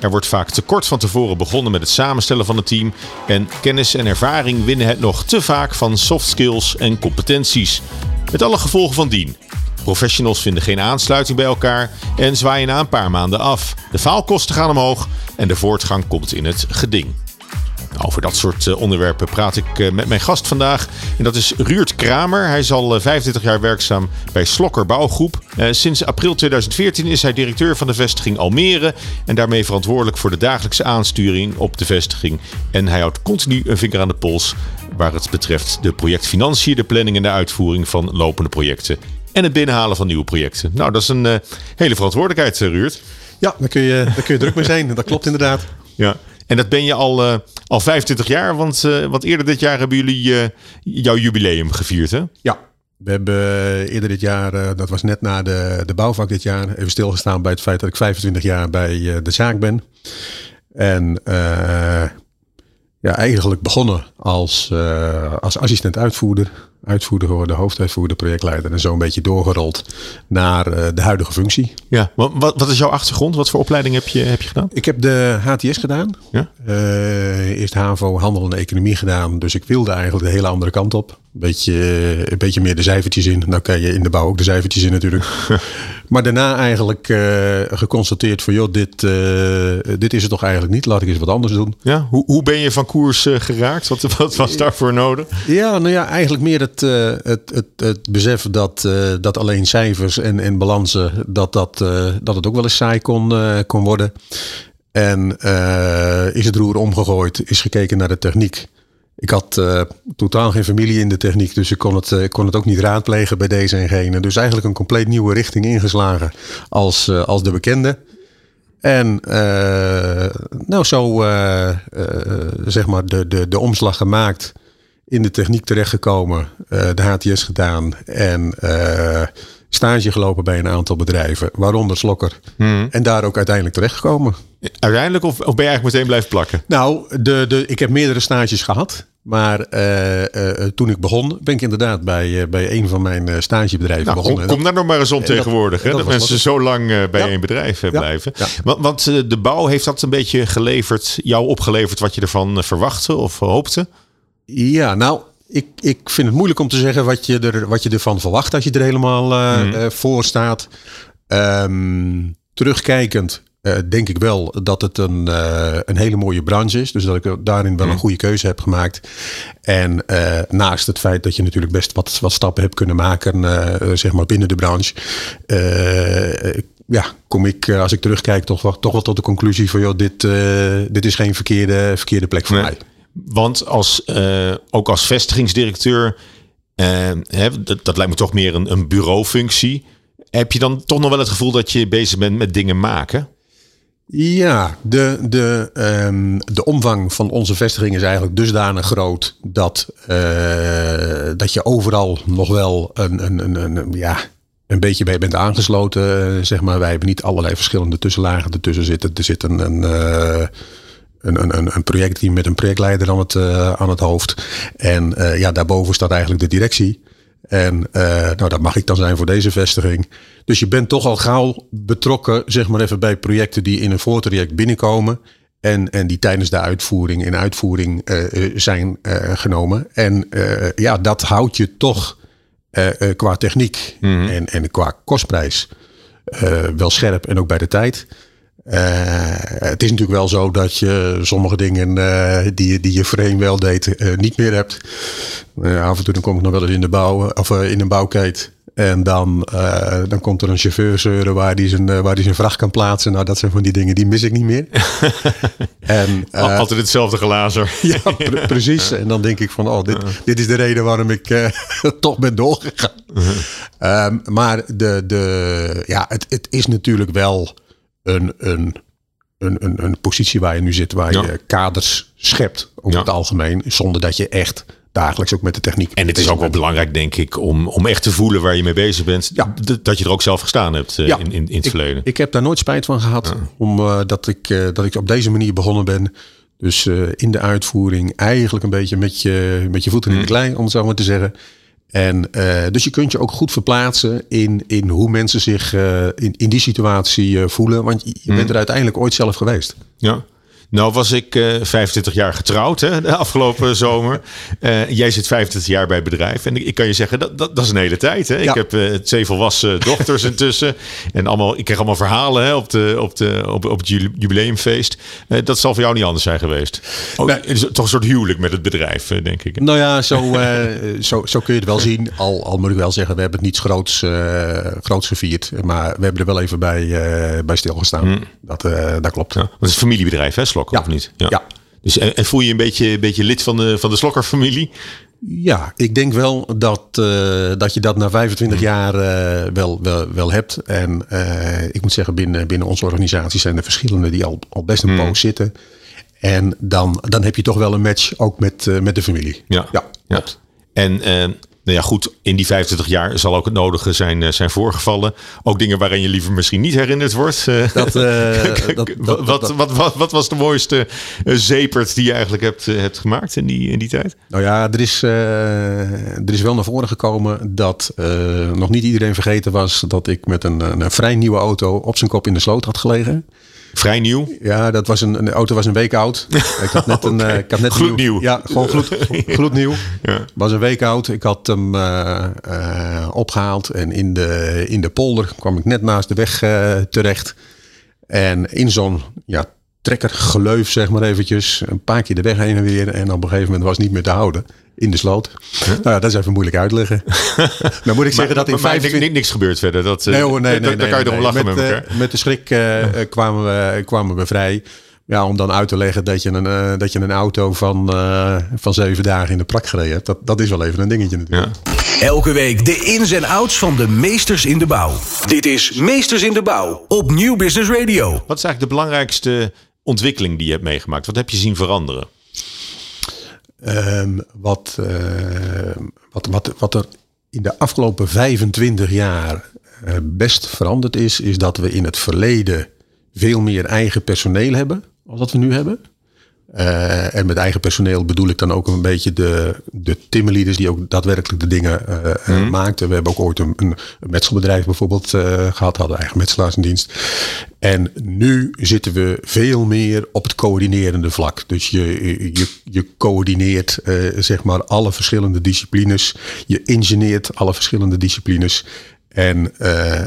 Er wordt vaak te kort van tevoren begonnen met het samenstellen van het team en kennis en ervaring winnen het nog te vaak van soft skills en competenties. Met alle gevolgen van dien. Professionals vinden geen aansluiting bij elkaar en zwaaien na een paar maanden af. De faalkosten gaan omhoog en de voortgang komt in het geding. Over dat soort eh, onderwerpen praat ik eh, met mijn gast vandaag. En dat is Ruurt Kramer. Hij is al 25 jaar werkzaam bij Slokker Bouwgroep. Eh, sinds april 2014 is hij directeur van de vestiging Almere. En daarmee verantwoordelijk voor de dagelijkse aansturing op de vestiging. En hij houdt continu een vinger aan de pols waar het betreft de projectfinanciën, de planning en de uitvoering van lopende projecten. En het binnenhalen van nieuwe projecten. Nou, dat is een hele verantwoordelijkheid, Ruurt. Ja, daar kun, je, daar kun je druk mee zijn. Dat klopt inderdaad. Ja, en dat ben je al, uh, al 25 jaar, want, uh, want eerder dit jaar hebben jullie uh, jouw jubileum gevierd, hè? Ja, we hebben eerder dit jaar, dat was net na de, de bouwvak dit jaar, even stilgestaan bij het feit dat ik 25 jaar bij de zaak ben. En ja, eigenlijk begonnen als, als assistent uitvoerder uitvoerder geworden, hoofduitvoerder, projectleider. En zo een beetje doorgerold naar uh, de huidige functie. Ja, wat, wat is jouw achtergrond? Wat voor opleiding heb je, heb je gedaan? Ik heb de HTS gedaan. Ja? Uh, eerst HAVO, handel en economie gedaan. Dus ik wilde eigenlijk de hele andere kant op. Een beetje, een beetje meer de cijfertjes in. Nou kan je in de bouw ook de cijfertjes in natuurlijk. maar daarna eigenlijk uh, geconstateerd van... joh, dit, dit is het toch eigenlijk niet. Laat ik eens wat anders doen. Ja, hoe, hoe ben je van koers geraakt? Wat, wat was daarvoor nodig? Ja, nou ja, eigenlijk meer het, het, het, het besef dat, dat alleen cijfers en, en balansen... dat, dat, dat het ook wel eens saai kon, kon worden. En is het roer omgegooid, is gekeken naar de techniek... Ik had totaal geen familie in de techniek, dus ik kon het, uh, kon het ook niet raadplegen bij deze en gene. Dus eigenlijk een compleet nieuwe richting ingeslagen als, als de bekende. En nou, zo zeg maar de, de, de omslag gemaakt, in de techniek terechtgekomen, de HTS gedaan en stage gelopen bij een aantal bedrijven, waaronder Slokker. Hmm. En daar ook uiteindelijk terechtgekomen. Uiteindelijk of, of ben je eigenlijk meteen blijven plakken? Nou, de, de, ik heb meerdere stages gehad. Maar uh, uh, toen ik begon, ben ik inderdaad bij, uh, bij een van mijn stagebedrijven nou, begonnen. Kom, kom daar nog maar eens om tegenwoordig. Dat, hè, dat, dat mensen zo lang bij ja. één bedrijf ja. blijven. Ja. Want, want de bouw heeft dat een beetje geleverd, jou opgeleverd wat je ervan verwachtte of hoopte? Ja, nou, ik, ik vind het moeilijk om te zeggen wat je, er, wat je ervan verwacht als je er helemaal mm. voor staat. Um, terugkijkend uh, denk ik wel dat het een, uh, een hele mooie branche is. Dus dat ik daarin wel een goede keuze heb gemaakt. En uh, naast het feit dat je natuurlijk best wat, wat stappen hebt kunnen maken, zeg maar binnen de branche. ja, kom ik, als ik terugkijk, toch wel, toch wel tot de conclusie van, joh, dit, dit is geen verkeerde, verkeerde plek voor nee. mij. Want als, ook als vestigingsdirecteur, hè, dat, dat lijkt me toch meer een, een bureaufunctie. Heb je dan toch nog wel het gevoel dat je bezig bent met dingen maken? Ja, de, de, um, de omvang van onze vestiging is eigenlijk dusdanig groot dat, uh, dat je overal nog wel een, een, een, een, ja, een beetje bij bent aangesloten. Zeg maar. Wij hebben niet allerlei verschillende tussenlagen ertussen zitten. Er zit een, een, een, een, een projectteam met een projectleider aan het, uh, aan het hoofd. En ja, daarboven staat eigenlijk de directie. En uh, nou, dat mag ik dan zijn voor deze vestiging. Dus je bent toch al gauw betrokken, zeg maar even bij projecten die in een voortraject binnenkomen. En, en die tijdens de uitvoering in uitvoering uh, zijn uh, genomen. En ja, dat houdt je toch qua techniek mm -hmm. en, en qua kostprijs wel scherp en ook bij de tijd. Uh, het is natuurlijk wel zo dat je sommige dingen uh, die, die je voorheen wel deed, uh, niet meer hebt. af en toe dan kom ik nog wel eens in de bouw of in een bouwkeet. En dan, dan komt er een chauffeur zeuren waar die, zijn, waar die zijn vracht kan plaatsen. Nou, dat zijn van die dingen, die mis ik niet meer. en, Altijd hetzelfde glazer. ja, pre precies. En dan denk ik van, oh, dit, dit is de reden waarom ik toch ben doorgegaan. -huh. maar de, de, ja, het, het is natuurlijk wel een, een een, een, een positie waar je nu zit, waar Ja. je kaders schept over Ja. het algemeen, zonder dat je echt dagelijks ook met de techniek. En het is ook wel belangrijk, denk ik, om, om echt te voelen waar je mee bezig bent. Ja. Dat je er ook zelf gestaan hebt eh, Ja. in, in, in het ik, verleden. Ik heb daar nooit spijt van gehad, omdat dat, ik, eh, dat ik op deze manier begonnen ben. Dus eh, in de uitvoering eigenlijk een beetje met je, met je voeten in de klei, om het zo maar te zeggen. En eh, dus je kunt je ook goed verplaatsen in, in hoe mensen zich eh, in, in die situatie eh, voelen. Want je, je bent er uiteindelijk ooit zelf geweest. Ja. Nou was ik eh 25 jaar getrouwd hè, de afgelopen zomer. Eh, jij zit 25 jaar bij het bedrijf. En ik, ik kan je zeggen, dat, dat, dat is een hele tijd. Hè? Ja. Ik heb eh, twee volwassen dochters intussen. En allemaal, ik kreeg allemaal verhalen hè, op, de, op, de, op, op het ju- jubileumfeest. Eh, dat zal voor jou niet anders zijn geweest. Oh, Nee. Is toch een soort huwelijk met het bedrijf, eh, denk ik. Nou ja, zo, eh, zo, zo kun je het wel zien. Al, al moet ik wel zeggen, we hebben het niet groots, eh, groots gevierd. Maar we hebben er wel even bij, eh, bij stilgestaan. Dat, eh, dat klopt. Ja, het is een familiebedrijf, hè, Slokker, Ja. of niet? Ja. Dus, en, en voel je een beetje, een beetje lid van de, van de Slokker-familie? Ja, ik denk wel dat, eh, dat je dat na 25 Mm. jaar eh, wel, wel, wel hebt. En eh, ik moet zeggen, binnen, binnen onze organisatie zijn er verschillende die al, al best een poos zitten. En dan, dan heb je toch wel een match ook met, met de familie. Ja. ja, ja. En nou ja, goed, in die 25 jaar zal ook het nodige zijn, eh, zijn voorgevallen. Ook dingen waarin je liever misschien niet herinnerd wordt. Dat, dat, wat, dat- wat, wat, wat, wat was de mooiste eh, zepert die je eigenlijk hebt, eh, hebt gemaakt in die, in die tijd? Nou ja, er is, er is wel naar voren gekomen dat nog niet iedereen vergeten was dat ik met een, een vrij nieuwe auto op zijn kop in de sloot had gelegen. Vrij nieuw. Ja, dat was een, een de auto was een week oud. Ik had net een, eh, ik had net een Gloednieuw. nieuw- Ja, gewoon gloed, gloednieuw. Ja. Was een week oud. Ik had hem eh, eh, opgehaald en in de, in de polder kwam ik net naast de weg terecht. En in zo'n ja, trekkergeleuf, zeg maar eventjes, een paar keer de weg heen en weer. En op een gegeven moment was het niet meer te houden in de sloot. Nou ja, dat is even moeilijk uitleggen. nou moet ik zeggen dat in maar, 25 niks, niks gebeurd verder. Dat, eh, Nee hoor, nee, daar- nee. daar kan je nee, erom lachen nee. met, met, elkaar. eh, met de schrik eh, kwamen, we, kwamen we vrij. Ja, om dan uit te leggen dat je een, eh, dat je een auto van, eh, van zeven dagen in de prak gereden hebt. Dat, dat is wel even een dingetje natuurlijk. ja. Elke week de ins en outs van de meesters in de bouw. Dit is Meesters in de Bouw op Nieuw Business Radio. Wat is eigenlijk de belangrijkste ontwikkeling die je hebt meegemaakt? Wat heb je zien veranderen? Ehm, wat, eh, wat, wat, wat er in de afgelopen 25 jaar eh, best veranderd is, is dat we in het verleden veel meer eigen personeel hebben als dat we nu hebben. Eh, en met eigen personeel bedoel ik dan ook een beetje de, de timmerleaders die ook daadwerkelijk de dingen eh, maakten. We hebben ook ooit een, een, metselbedrijf bijvoorbeeld eh, gehad, hadden eigen metselaars in dienst. En nu zitten we veel meer op het coördinerende vlak. Dus je, je, je coördineert zeg maar alle verschillende disciplines. Je engineert alle verschillende disciplines. En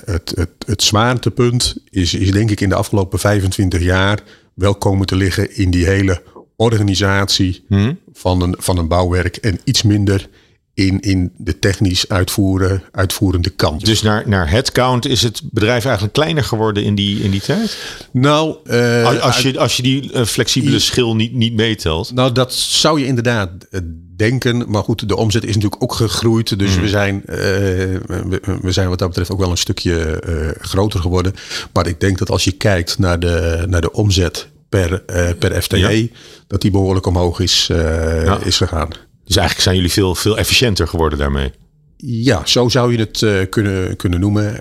het, het, het zwaartepunt is, is denk ik in de afgelopen 25 jaar wel komen te liggen in die hele organisatie van, een, van een bouwwerk. En iets minder in, in de technisch uitvoeren, uitvoerende kant. Dus naar, naar headcount is het bedrijf eigenlijk kleiner geworden in die, in die tijd? nou, eh, Als, als, je, als je die eh, flexibele schil niet, niet meetelt. Nou, dat zou je inderdaad eh, denken. Maar goed, de omzet is natuurlijk ook gegroeid. Dus we, zijn, we, we zijn wat dat betreft ook wel een stukje groter geworden. Maar ik denk dat als je kijkt naar de, naar de omzet per, eh, per FTE, Ja. dat die behoorlijk omhoog is, eh, Ja. is gegaan. Dus eigenlijk zijn jullie veel, veel efficiënter geworden daarmee. Ja, zo zou je het eh, kunnen, kunnen noemen.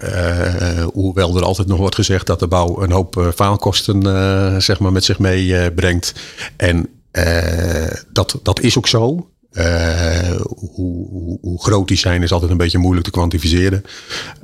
Hoewel er altijd nog wordt gezegd dat de bouw een hoop faalkosten zeg maar met zich meebrengt. en dat, dat is ook zo. Hoe, hoe, hoe groot die zijn is altijd een beetje moeilijk te kwantificeren.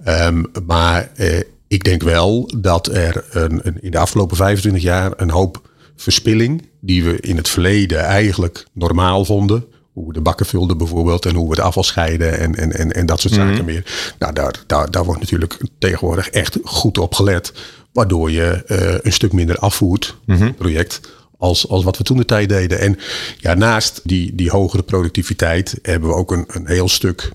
Ehm, maar eh, ik denk wel dat er een, een, in de afgelopen 25 jaar een hoop verspilling, die we in het verleden eigenlijk normaal vonden, hoe we de bakken vulden bijvoorbeeld en hoe we de afval scheiden en, en, en, en dat soort zaken meer. Nou, daar, daar, daar wordt natuurlijk tegenwoordig echt goed op gelet, waardoor je eh, een stuk minder afvoert, project, als, als wat we toen de tijd deden. En ja, naast die, die hogere productiviteit hebben we ook een, een heel stuk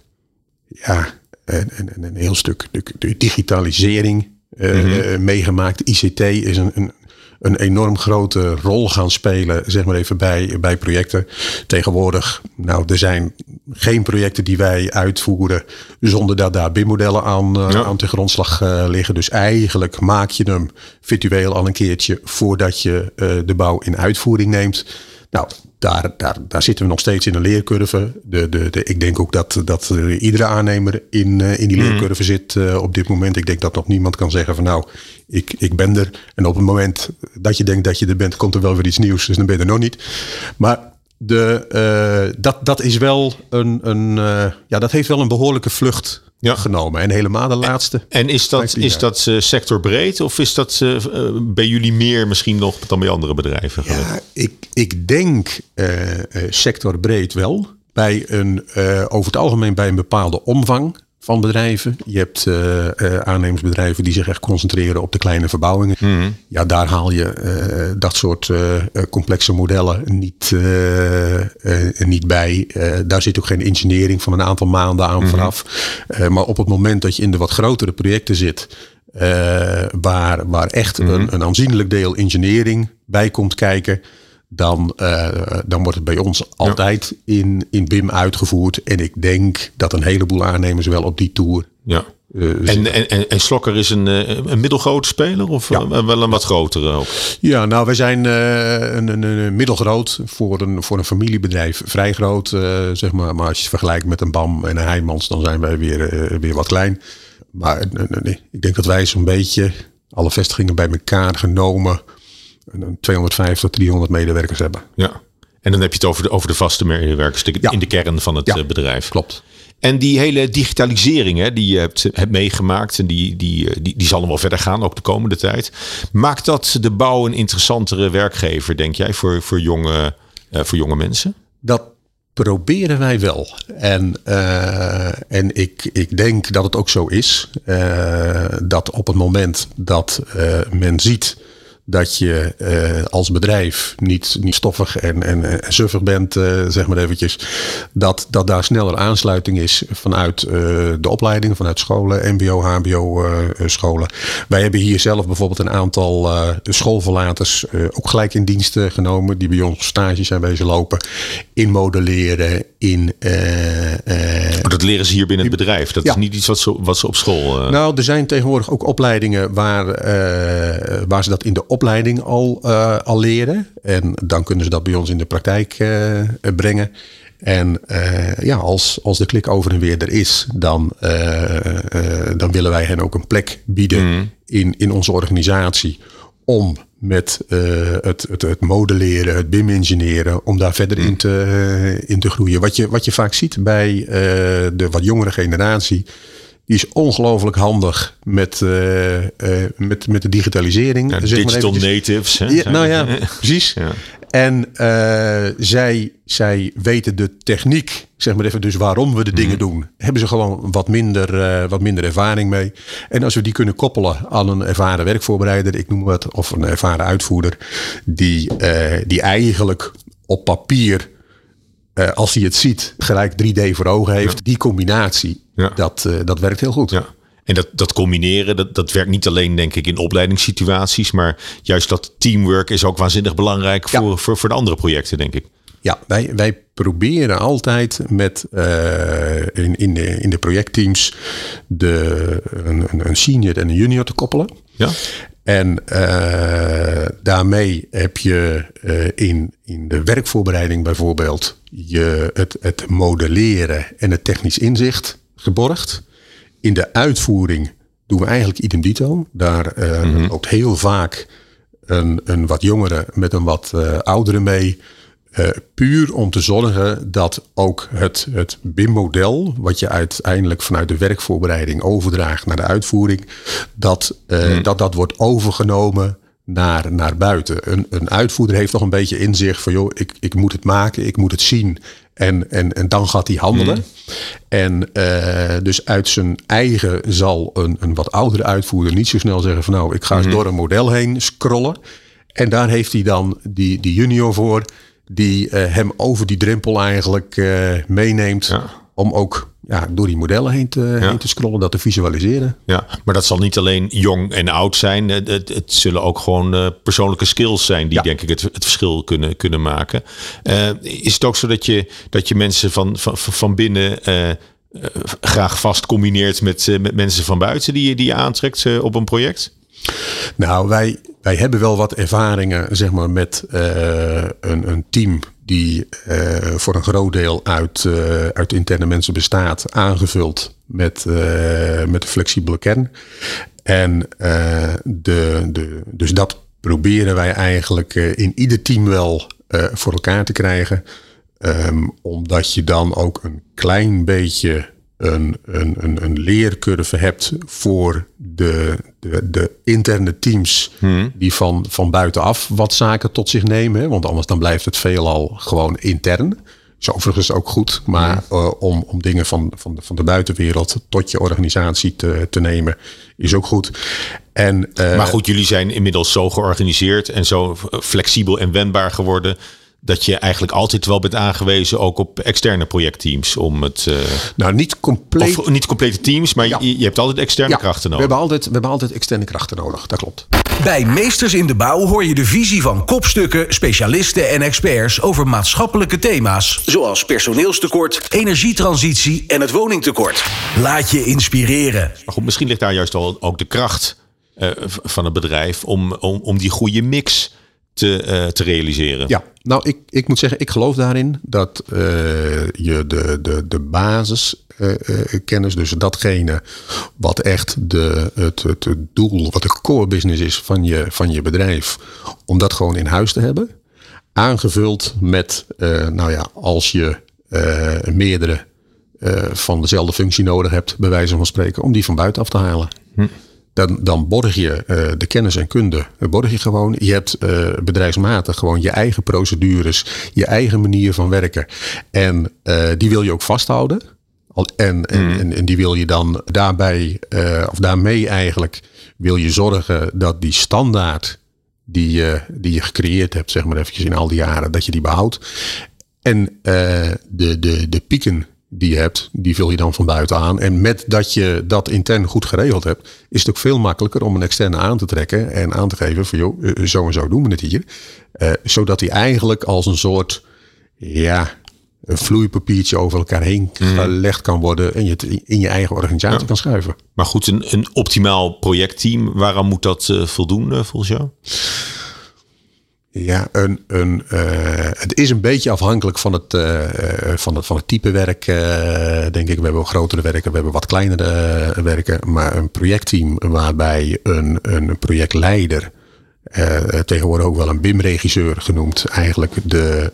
ja, een, een, een heel stuk de, de digitalisering eh, eh, meegemaakt. ICT is een, een, een enorm grote rol gaan spelen, zeg maar even bij, bij projecten. Tegenwoordig, nou, er zijn geen projecten die wij uitvoeren zonder dat daar BIM-modellen aan, uh, aan de grondslag uh, liggen. Dus eigenlijk maak je hem virtueel al een keertje voordat je uh, de bouw in uitvoering neemt. Nou, daar, daar, daar zitten we nog steeds in een leercurve. De, de, de, ik denk ook dat, dat iedere aannemer in, uh, in die leercurve mm. zit uh, op dit moment. Ik denk dat nog niemand kan zeggen van nou, ik, ik ben er. En op het moment dat je denkt dat je er bent, komt er wel weer iets nieuws. Dus dan ben je er nog niet. Maar de, uh, dat, dat is wel een, een ja, dat heeft wel een behoorlijke vlucht ja. genomen. En helemaal de laatste. En is dat, is dat uh, sectorbreed of is dat uh, bij jullie meer misschien nog dan bij andere bedrijven? Ja, ik, ik denk uh, sectorbreed wel. Bij een, over het algemeen bij een bepaalde omvang van bedrijven. Je hebt uh, uh, aannemersbedrijven die zich echt concentreren op de kleine verbouwingen. Mm. Ja, daar haal je uh, dat soort complexe modellen niet, niet bij. daar zit ook geen engineering van een aantal maanden aan mm. vooraf. maar op het moment dat je in de wat grotere projecten zit. waar, waar echt mm. een, een aanzienlijk deel engineering bij komt kijken dan, uh, dan wordt het bij ons altijd ja. in, in BIM uitgevoerd. En ik denk dat een heleboel aannemers wel op die tour. Ja. Uh, en, en, en Slokker is een, een middelgrote speler of ja. wel een wat grotere ook? Ja, nou wij zijn uh, een, een, een, middelgroot voor een, voor een familiebedrijf vrij groot. Zeg maar. maar als je het vergelijkt met een BAM en een Heijmans, dan zijn wij weer, weer wat klein. Maar nee, ik denk dat wij zo'n beetje alle vestigingen bij elkaar genomen 250 tot 300 medewerkers hebben. Ja. En dan heb je het over de, over de vaste medewerkers ja. in de kern van het ja, bedrijf. Klopt. En die hele digitalisering hè, die je hebt, hebt meegemaakt, en die, die, die, die zal nog wel verder gaan, ook de komende tijd. Maakt dat de bouw een interessantere werkgever, denk jij, voor, voor, jonge, uh, voor jonge mensen? Dat proberen wij wel. En, uh, en ik, ik denk dat het ook zo is. Uh, dat op het moment dat men ziet dat je uh, als bedrijf niet, niet stoffig en, en, en suffig bent, uh, zeg maar eventjes. Dat, dat daar sneller aansluiting is vanuit uh, de opleiding, vanuit scholen, mbo, hbo scholen. Wij hebben hier zelf bijvoorbeeld een aantal schoolverlaters ook gelijk in dienst genomen. Die bij ons stages zijn wezen lopen. In modelleren, in... maar dat leren ze hier binnen het bedrijf? Dat ja. is niet iets wat ze, wat ze op school... Nou, er zijn tegenwoordig ook opleidingen waar, waar ze dat in de opleiding al, uh, al leren. En dan kunnen ze dat bij ons in de praktijk uh, brengen. En uh, ja, als, als de klik over en weer er is, dan, dan willen wij hen ook een plek bieden mm. in, in onze organisatie. Om met het, het, het modelleren, het BIM-engineeren, om daar verder mm. in, te, in te groeien. Wat je, wat je vaak ziet bij de wat jongere generatie die is ongelooflijk handig met, uh, uh, met, met de digitalisering. Ja, zeg digital maar natives. Hè? Ja, nou ja, precies. Ja. En uh, zij, zij weten de techniek, zeg maar even, dus waarom we de dingen mm. doen. Hebben ze gewoon wat minder, wat minder ervaring mee. En als we die kunnen koppelen aan een ervaren werkvoorbereider, ik noem het, of een ervaren uitvoerder, die, die eigenlijk op papier uh, als hij het ziet, gelijk 3D voor ogen heeft. Ja. Die combinatie, ja. dat, uh, dat werkt heel goed. Ja. En dat, dat combineren, dat, dat werkt niet alleen denk ik in opleidingssituaties, maar juist dat teamwork is ook waanzinnig belangrijk voor, ja. voor, voor de andere projecten, denk ik. Ja, wij, wij proberen altijd met uh, in, in, de, in de projectteams de, een, een senior en een junior te koppelen. Ja. En uh, daarmee heb je uh, in, in de werkvoorbereiding bijvoorbeeld je het, het modelleren en het technisch inzicht geborgd. In de uitvoering doen we eigenlijk idem dito. Daar uh, mm -hmm. ook heel vaak een, een wat jongere met een wat oudere mee. Uh, puur om te zorgen dat ook het, het BIM-model, wat je uiteindelijk vanuit de werkvoorbereiding overdraagt naar de uitvoering, dat uh, hmm. dat, dat wordt overgenomen naar, naar buiten. Een, een uitvoerder heeft nog een beetje inzicht van, joh, ik, ik moet het maken, ik moet het zien. En, en, en dan gaat hij handelen. Hmm. En uh, dus uit zijn eigen zal een, een wat oudere uitvoerder niet zo snel zeggen van, nou, ik ga eens hmm. door een model heen scrollen. En daar heeft hij dan die, die junior voor die uh, hem over die drempel eigenlijk uh, meeneemt. Ja. Om ook ja, door die modellen heen te, heen te scrollen, dat te visualiseren. Ja, maar dat zal niet alleen jong en oud zijn. Het, het, het zullen ook gewoon uh, persoonlijke skills zijn die denk ik het, het verschil kunnen, kunnen maken. Is het ook zo dat je, dat je mensen van, van, van binnen graag vast combineert met, met mensen van buiten die, die je aantrekt op een project? Nou, wij, wij hebben wel wat ervaringen zeg maar, met een, een team die uh, voor een groot deel uit, uh, uit interne mensen bestaat, aangevuld met, met een flexibele kern. En de, de, dus dat proberen wij eigenlijk in ieder team wel voor elkaar te krijgen. Um, omdat je dan ook een klein beetje een, een, een, een leercurve hebt voor de, de, de interne teams hmm. die van, van buitenaf wat zaken tot zich nemen. Want anders dan blijft het veelal gewoon intern. Is overigens ook goed, maar uh, om, om dingen van, van, de, van de buitenwereld tot je organisatie te, te nemen, is ook goed. En, uh, maar goed, jullie zijn inmiddels zo georganiseerd en zo flexibel en wendbaar geworden dat je eigenlijk altijd wel bent aangewezen ook op externe projectteams om het. Uh, nou, niet compleet. Of niet complete teams, maar je, je, hebt altijd externe krachten nodig. We hebben altijd, we hebben altijd externe krachten nodig, dat klopt. Bij Meesters in de Bouw hoor je de visie van kopstukken, specialisten en experts over maatschappelijke thema's. Zoals personeelstekort, energietransitie en het woningtekort. Laat je inspireren. Maar goed, misschien ligt daar juist al ook de kracht uh, van het bedrijf om, om, om die goede mix te, uh, te realiseren. Ja, nou, ik, ik moet zeggen, ik geloof daarin dat uh, je de, de, de basiskennis, uh, dus datgene wat echt de, het, het, doel, wat de core business is van je, van je bedrijf, om dat gewoon in huis te hebben. Aangevuld met, nou ja, als je meerdere van dezelfde functie nodig hebt, bij wijze van spreken, om die van buiten af te halen. Hm dan, dan borg je uh, de kennis en kunde. Borg je gewoon. Je hebt uh, bedrijfsmatig gewoon je eigen procedures, je eigen manier van werken. En uh, die wil je ook vasthouden. En, en, mm. en, en, die wil je dan daarbij, of daarmee eigenlijk, wil je zorgen dat die standaard die je, die je gecreëerd hebt, zeg maar eventjes in al die jaren, dat je die behoudt. En de, de, de pieken die je hebt, die vul je dan van buiten aan. En met dat je dat intern goed geregeld hebt, is het ook veel makkelijker om een externe aan te trekken en aan te geven van joh, eh, zo en zo doen we het hier. Uh, zodat hij eigenlijk als een soort, ja, een vloeipapiertje over elkaar heen mhm. gelegd kan worden en je het in je eigen organisatie kan schuiven. Maar goed, een, een optimaal projectteam, waaraan moet dat uh, voldoen volgens jou? Ja, een, een, uh, het is een beetje afhankelijk van het, uh, van het, van het type werk, denk ik. We hebben grotere werken, we hebben wat kleinere werken. Maar een projectteam waarbij een, een projectleider, tegenwoordig ook wel een BIM-regisseur genoemd, eigenlijk de,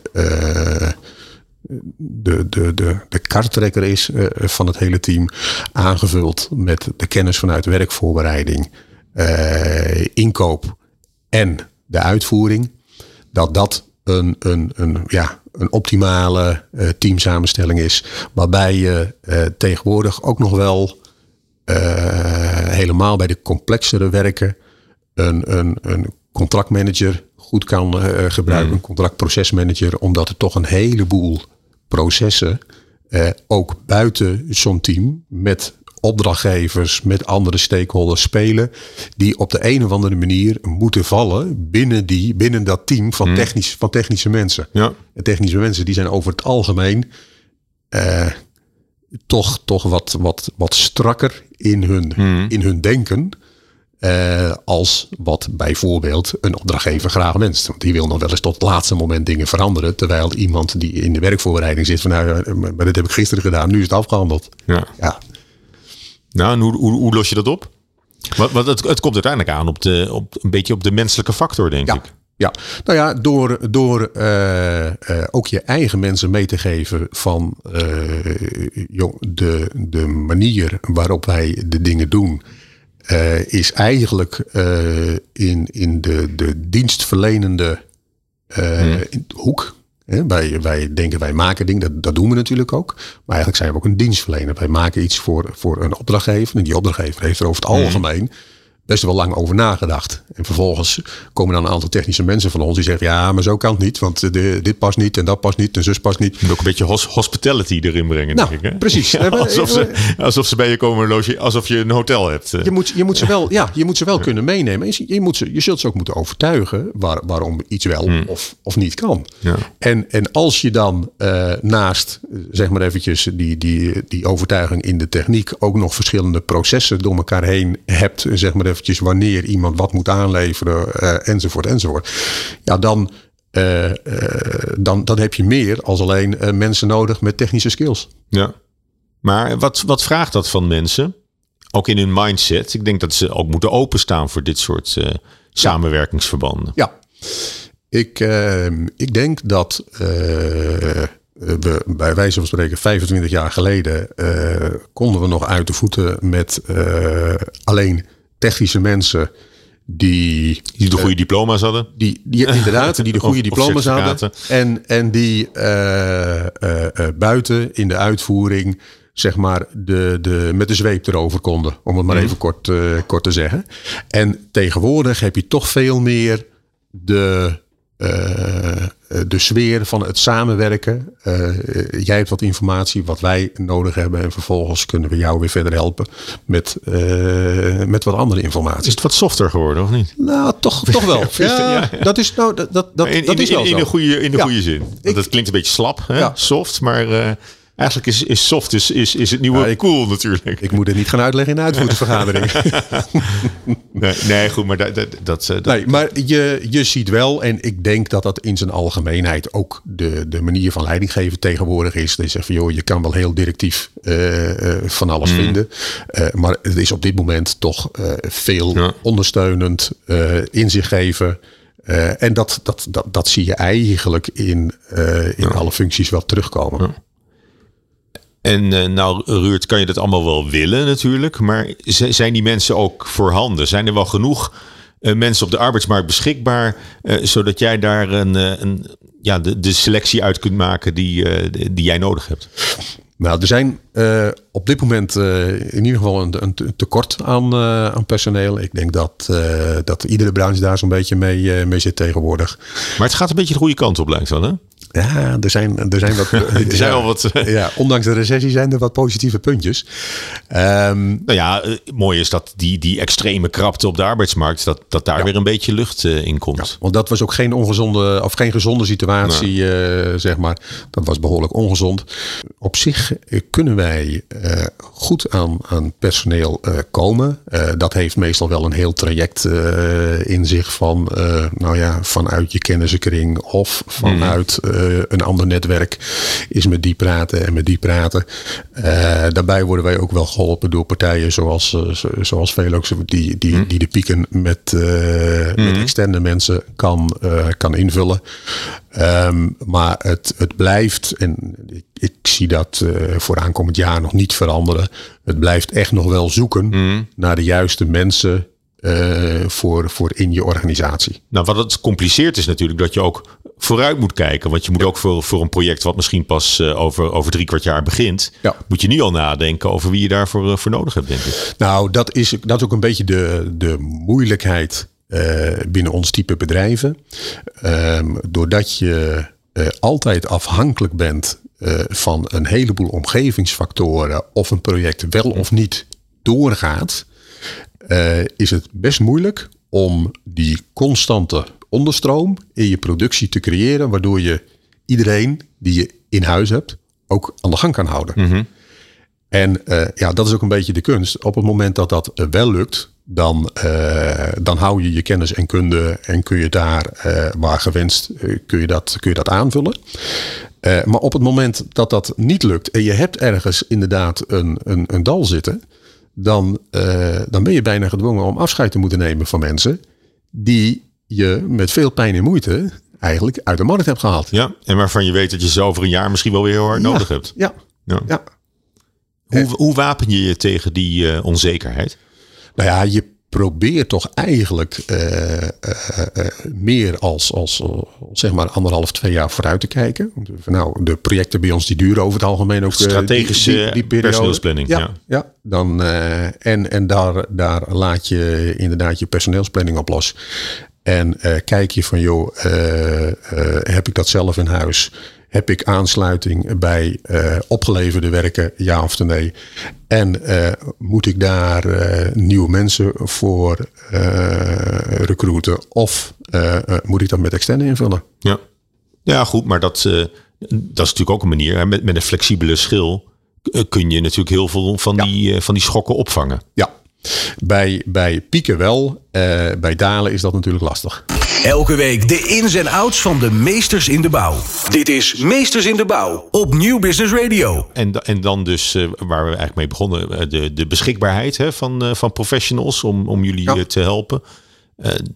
de, de, de, de karttrekker is van het hele team. Aangevuld met de kennis vanuit werkvoorbereiding, inkoop en de uitvoering dat dat een, een, een, ja, een optimale uh, teamsamenstelling is. Waarbij je uh, tegenwoordig ook nog wel uh, helemaal bij de complexere werken een, een, een contractmanager goed kan gebruiken. Mm. Een contractprocesmanager, omdat er toch een heleboel processen ook buiten zo'n team met opdrachtgevers, met andere stakeholders spelen. Die op de een of andere manier moeten vallen binnen, die, binnen dat team van, hmm. technisch, van technische mensen. Ja. En technische mensen die zijn over het algemeen uh, toch, toch wat, wat, wat strakker in hun, hmm. in hun denken. Uh, als wat bijvoorbeeld een opdrachtgever graag wenst. Want die wil nog wel eens tot het laatste moment dingen veranderen. Terwijl iemand die in de werkvoorbereiding zit van nou, maar dit heb ik gisteren gedaan, nu is het afgehandeld. Ja. ja. Nou, en hoe, hoe, hoe los je dat op? Want, want het, het komt uiteindelijk aan op, de, op een beetje op de menselijke factor, denk ik. Ja, nou ja, door, door uh, uh, ook je eigen mensen mee te geven van uh, de, de manier waarop wij de dingen doen, is eigenlijk in, in de, de dienstverlenende hmm. hoek wij, wij denken wij maken dingen, dat, dat doen we natuurlijk ook. Maar eigenlijk zijn we ook een dienstverlener. Wij maken iets voor, voor een opdrachtgever. En die opdrachtgever heeft er over het algemeen best wel lang over nagedacht. En vervolgens komen dan een aantal technische mensen van ons die zeggen: ja, maar zo kan het niet, want de, dit past niet en dat past niet en zus past niet. En ook een beetje hospitality erin brengen, nou, denk ik. Hè? Precies. alsof, ze, alsof ze bij je komen loge, alsof je een hotel hebt. Je moet, je moet ze wel, ja, je moet ze wel kunnen meenemen. Je, je, moet ze, je zult ze ook moeten overtuigen waar, waarom iets wel hmm. of, of niet kan. Ja. En, en als je dan uh, naast, zeg maar eventjes, die, die, die overtuiging in de techniek ook nog verschillende processen door elkaar heen hebt, zeg maar eventjes wanneer iemand wat moet aanleveren, uh, enzovoort, enzovoort. Ja, dan, uh, dan, dan heb je meer als alleen mensen nodig met technische skills. Ja. Maar wat, wat vraagt dat van mensen? Ook in hun mindset. Ik denk dat ze ook moeten openstaan voor dit soort samenwerkingsverbanden. Ja, ik, ik denk dat we bij wijze van spreken 25 jaar geleden konden we nog uit de voeten met alleen technische mensen die, die de goede diploma's hadden. Die, die inderdaad, die de goede diploma's hadden. En, en die uh, uh, uh, buiten in de uitvoering, zeg maar, de, de, met de zweep erover konden. Om het maar mm. even kort, kort te zeggen. En tegenwoordig heb je toch veel meer de de sfeer van het samenwerken. Uh, jij hebt wat informatie wat wij nodig hebben. En vervolgens kunnen we jou weer verder helpen met, uh, met wat andere informatie. Is het wat softer geworden of niet? Nou, toch, toch wel. ja, dat is, nou, dat, dat, dat, in, dat is wel in, in, een goede, in de goede zin. Ik, dat klinkt een beetje slap, hè? Ja. soft. Maar Eigenlijk is, is soft is, is, is het nieuwe cool natuurlijk. Ik moet het niet gaan uitleggen in de uitvoeringsvergadering. nee, nee, goed, maar dat... dat, dat, dat nee, maar je, je ziet wel, en ik denk dat dat in zijn algemeenheid ook de, de manier van leidinggeven tegenwoordig is. Dat je zegt van, joh, je kan wel heel directief uh, uh, van alles mm. vinden. Uh, maar het is op dit moment toch veel ja. ondersteunend, in zich geven... En dat, dat, dat, dat zie je eigenlijk in, in ja. alle functies wel terugkomen. En uh, nou, Ruurt, kan je dat allemaal wel willen natuurlijk. Maar zijn die mensen ook voorhanden? Zijn er wel genoeg uh, mensen op de arbeidsmarkt beschikbaar? Uh, zodat jij daar een, een, ja, de, de selectie uit kunt maken die, die jij nodig hebt? Nou, er zijn op dit moment in ieder geval een, een tekort aan, aan personeel. Ik denk dat, dat iedere branche daar zo'n beetje mee, mee zit tegenwoordig. Maar het gaat een beetje de goede kant op, lijkt wel, hè? Ja, er zijn, er zijn wat. er zijn wel wat. ja, ondanks de recessie zijn er wat positieve puntjes. Um, nou ja, uh, mooi is dat die, die extreme krapte op de arbeidsmarkt, dat, dat daar ja. weer een beetje lucht uh, in komt. Ja, want dat was ook geen ongezonde of geen gezonde situatie, uh, zeg maar. Dat was behoorlijk ongezond. Op zich kunnen wij goed aan, aan personeel komen. dat heeft meestal wel een heel traject in zich van, nou ja, vanuit je kennissenkring of vanuit. Mm uh, een ander netwerk is met die praten en met die praten. Uh, daarbij worden wij ook wel geholpen door partijen zoals, uh, zoals Velox, die, die, mm. die de pieken met, mm. met externe mensen kan, kan invullen. Um, maar het, het blijft, en ik, ik zie dat voor aankomend jaar nog niet veranderen. Het blijft echt nog wel zoeken mm. naar de juiste mensen uh, voor, voor in je organisatie. Nou, wat het compliceert is natuurlijk dat je ook vooruit moet kijken. Want je moet ook voor, voor een project wat misschien pas uh, over, over drie kwart jaar begint, ja. moet je nu al nadenken over wie je daarvoor uh, voor nodig hebt, denk ik. Nou, dat is, dat is ook een beetje de, de moeilijkheid binnen ons type bedrijven. Ehm, doordat je altijd afhankelijk bent van een heleboel omgevingsfactoren of een project wel of niet doorgaat is het best moeilijk om die constante onderstroom in je productie te creëren, waardoor je iedereen die je in huis hebt ook aan de gang kan houden. Mm -hmm. En uh, ja, dat is ook een beetje de kunst. Op het moment dat dat uh, wel lukt, dan, uh, dan hou je je kennis en kunde en kun je daar, waar gewenst, kun, je dat, kun je dat aanvullen. maar op het moment dat dat niet lukt en je hebt ergens inderdaad een, een, een dal zitten, dan, uh, dan ben je bijna gedwongen om afscheid te moeten nemen van mensen die je met veel pijn en moeite eigenlijk uit de markt hebt gehaald. Ja, en waarvan je weet dat je ze over een jaar misschien wel weer heel hard ja, nodig hebt. Ja, ja. ja. Hoe, hoe wapen je je tegen die uh, onzekerheid? Nou ja, je probeert toch eigenlijk uh, uh, meer als, als, zeg maar anderhalf, twee jaar vooruit te kijken. Nou, de projecten bij ons die duren over het algemeen ook strategische die, die, die personeelsplanning. Ja, ja. ja. dan, en, en daar, daar laat je inderdaad je personeelsplanning op los. En kijk je van, joh, heb ik dat zelf in huis? Heb ik aansluiting bij opgeleverde werken, ja of nee? En moet ik daar nieuwe mensen voor recruiten? Of moet ik dat met externe invullen? Ja, ja goed, maar dat, dat is natuurlijk ook een manier. Met, met een flexibele schil kun je natuurlijk heel veel van, die, van die schokken opvangen. Ja, bij, bij pieken wel. bij dalen is dat natuurlijk lastig. Elke week de ins en outs van de meesters in de bouw. Dit is Meesters in de Bouw op Nieuw Business Radio. En, en dan dus, uh, waar we eigenlijk mee begonnen, uh, de, de beschikbaarheid hè, van, uh, van professionals om, om jullie ja. te helpen.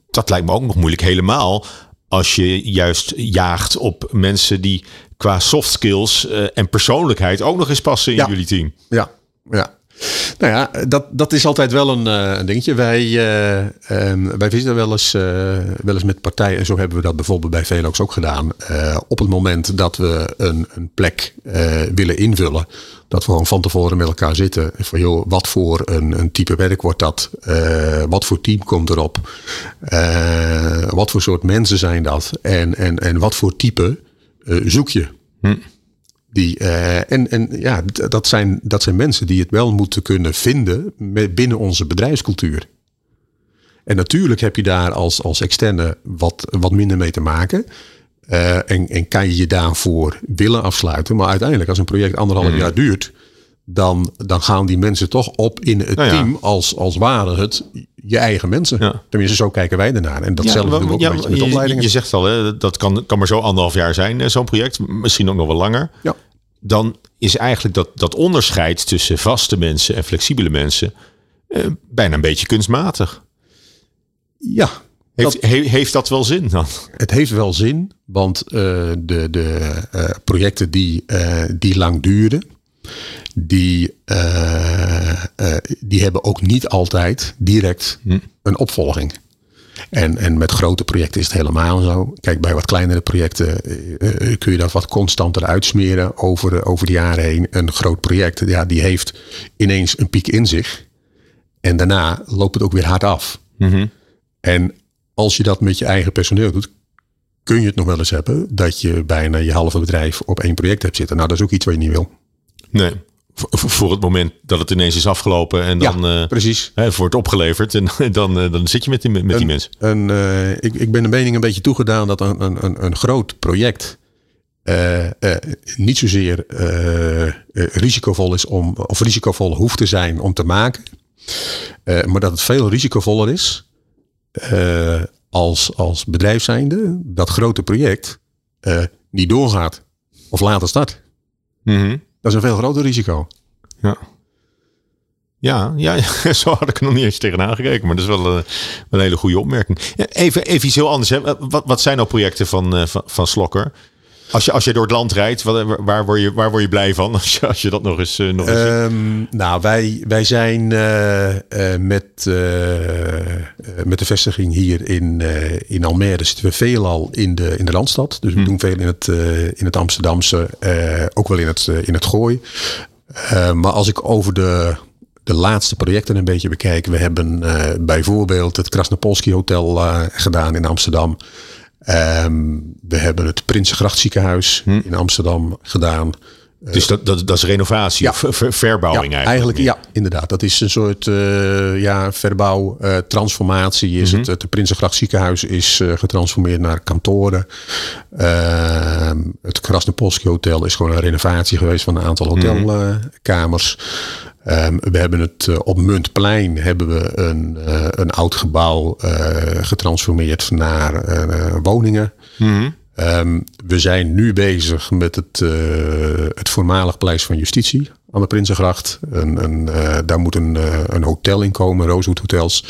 dat lijkt me ook nog moeilijk helemaal als je juist jaagt op mensen die qua soft skills en persoonlijkheid ook nog eens passen in ja. jullie team. Ja, ja. Nou ja, dat, dat is altijd wel een, uh, een dingetje. Wij, uh, wij zitten wel eens, uh, wel eens met partijen, en zo hebben we dat bijvoorbeeld bij Velox ook gedaan. op het moment dat we een, een plek willen invullen, dat we gewoon van tevoren met elkaar zitten. Van joh, wat voor een, een type werk wordt dat? wat voor team komt erop? wat voor soort mensen zijn dat? En, en, en wat voor type zoek je? Hm. Die, uh, en en ja, dat zijn, dat zijn mensen die het wel moeten kunnen vinden binnen onze bedrijfscultuur. En natuurlijk heb je daar als, als externe wat, wat minder mee te maken. Uh, en, en kan je je daarvoor willen afsluiten. Maar uiteindelijk, als een project anderhalf mm. jaar duurt, dan, dan gaan die mensen toch op in het nou ja. team als, als waren het je eigen mensen. Ja. Tenminste, zo kijken wij ernaar. En datzelfde ja, doen we ook ja, met opleidingen. Je, je zegt al, hè, dat kan, kan maar zo anderhalf jaar zijn, zo'n project. Misschien ook nog wel langer. Ja. Dan is eigenlijk dat, dat onderscheid tussen vaste mensen en flexibele mensen eh, bijna een beetje kunstmatig. Ja. Heeft dat, he, heeft dat wel zin dan? Het heeft wel zin, want uh, de, de uh, projecten die, uh, die lang duren, die, die hebben ook niet altijd direct hm. een opvolging. En, en met grote projecten is het helemaal zo. Kijk, bij wat kleinere projecten uh, kun je dat wat constanter uitsmeren over, over de jaren heen. Een groot project, ja, die heeft ineens een piek in zich. En daarna loopt het ook weer hard af. Mm -hmm. En als je dat met je eigen personeel doet, kun je het nog wel eens hebben dat je bijna je halve bedrijf op één project hebt zitten. Nou, dat is ook iets wat je niet wil. Nee, voor het moment dat het ineens is afgelopen en dan ja, precies. Hè, wordt opgeleverd en dan, dan zit je met die, met die een, mensen. Een, uh, ik, ik ben de mening een beetje toegedaan dat een, een, een groot project niet zozeer risicovol is om, of risicovol hoeft te zijn om te maken, maar dat het veel risicovoller is als, als bedrijf zijnde dat grote project niet doorgaat of later start. Mm -hmm. Dat is een veel groter risico. Ja. Ja, ja, zo had ik er nog niet eens tegenaan gekeken. Maar dat is wel een, een hele goede opmerking. Even, even iets heel anders. Hè. Wat, wat zijn nou projecten van, van, van Slokker? Als je, als je door het land rijdt, waar, waar, word, je, waar word je blij van als je, als je dat nog eens, uh, nog eens um, Nou, wij, wij zijn uh, uh, met, met de vestiging hier in, in Almere zitten we veelal in de, in de Randstad. Dus we hmm. doen veel in het, in het Amsterdamse, ook wel in het, in het Gooi. maar als ik over de, de laatste projecten een beetje bekijk. We hebben bijvoorbeeld het Krasnopolski Hotel gedaan in Amsterdam. Um, we hebben het Prinsengracht ziekenhuis hm. in Amsterdam gedaan. Dus dat, dat, dat is renovatie, ja. ver, verbouwing ja, eigenlijk? Ja, inderdaad. Dat is een soort uh, ja, verbouw, uh, transformatie. Is mm -hmm. het, het Prinsengracht ziekenhuis is uh, getransformeerd naar kantoren. Ehm, het Krasnopolski Hotel is gewoon een renovatie geweest van een aantal mhm. hotelkamers. Mm -hmm. Um, we hebben het uh, op Muntplein hebben we een, uh, een oud gebouw uh, getransformeerd naar woningen. Mm -hmm. Um, we zijn nu bezig met het, het voormalig paleis van justitie aan de Prinsengracht. Een, daar moet een, een hotel in komen, Rosewood Hotels.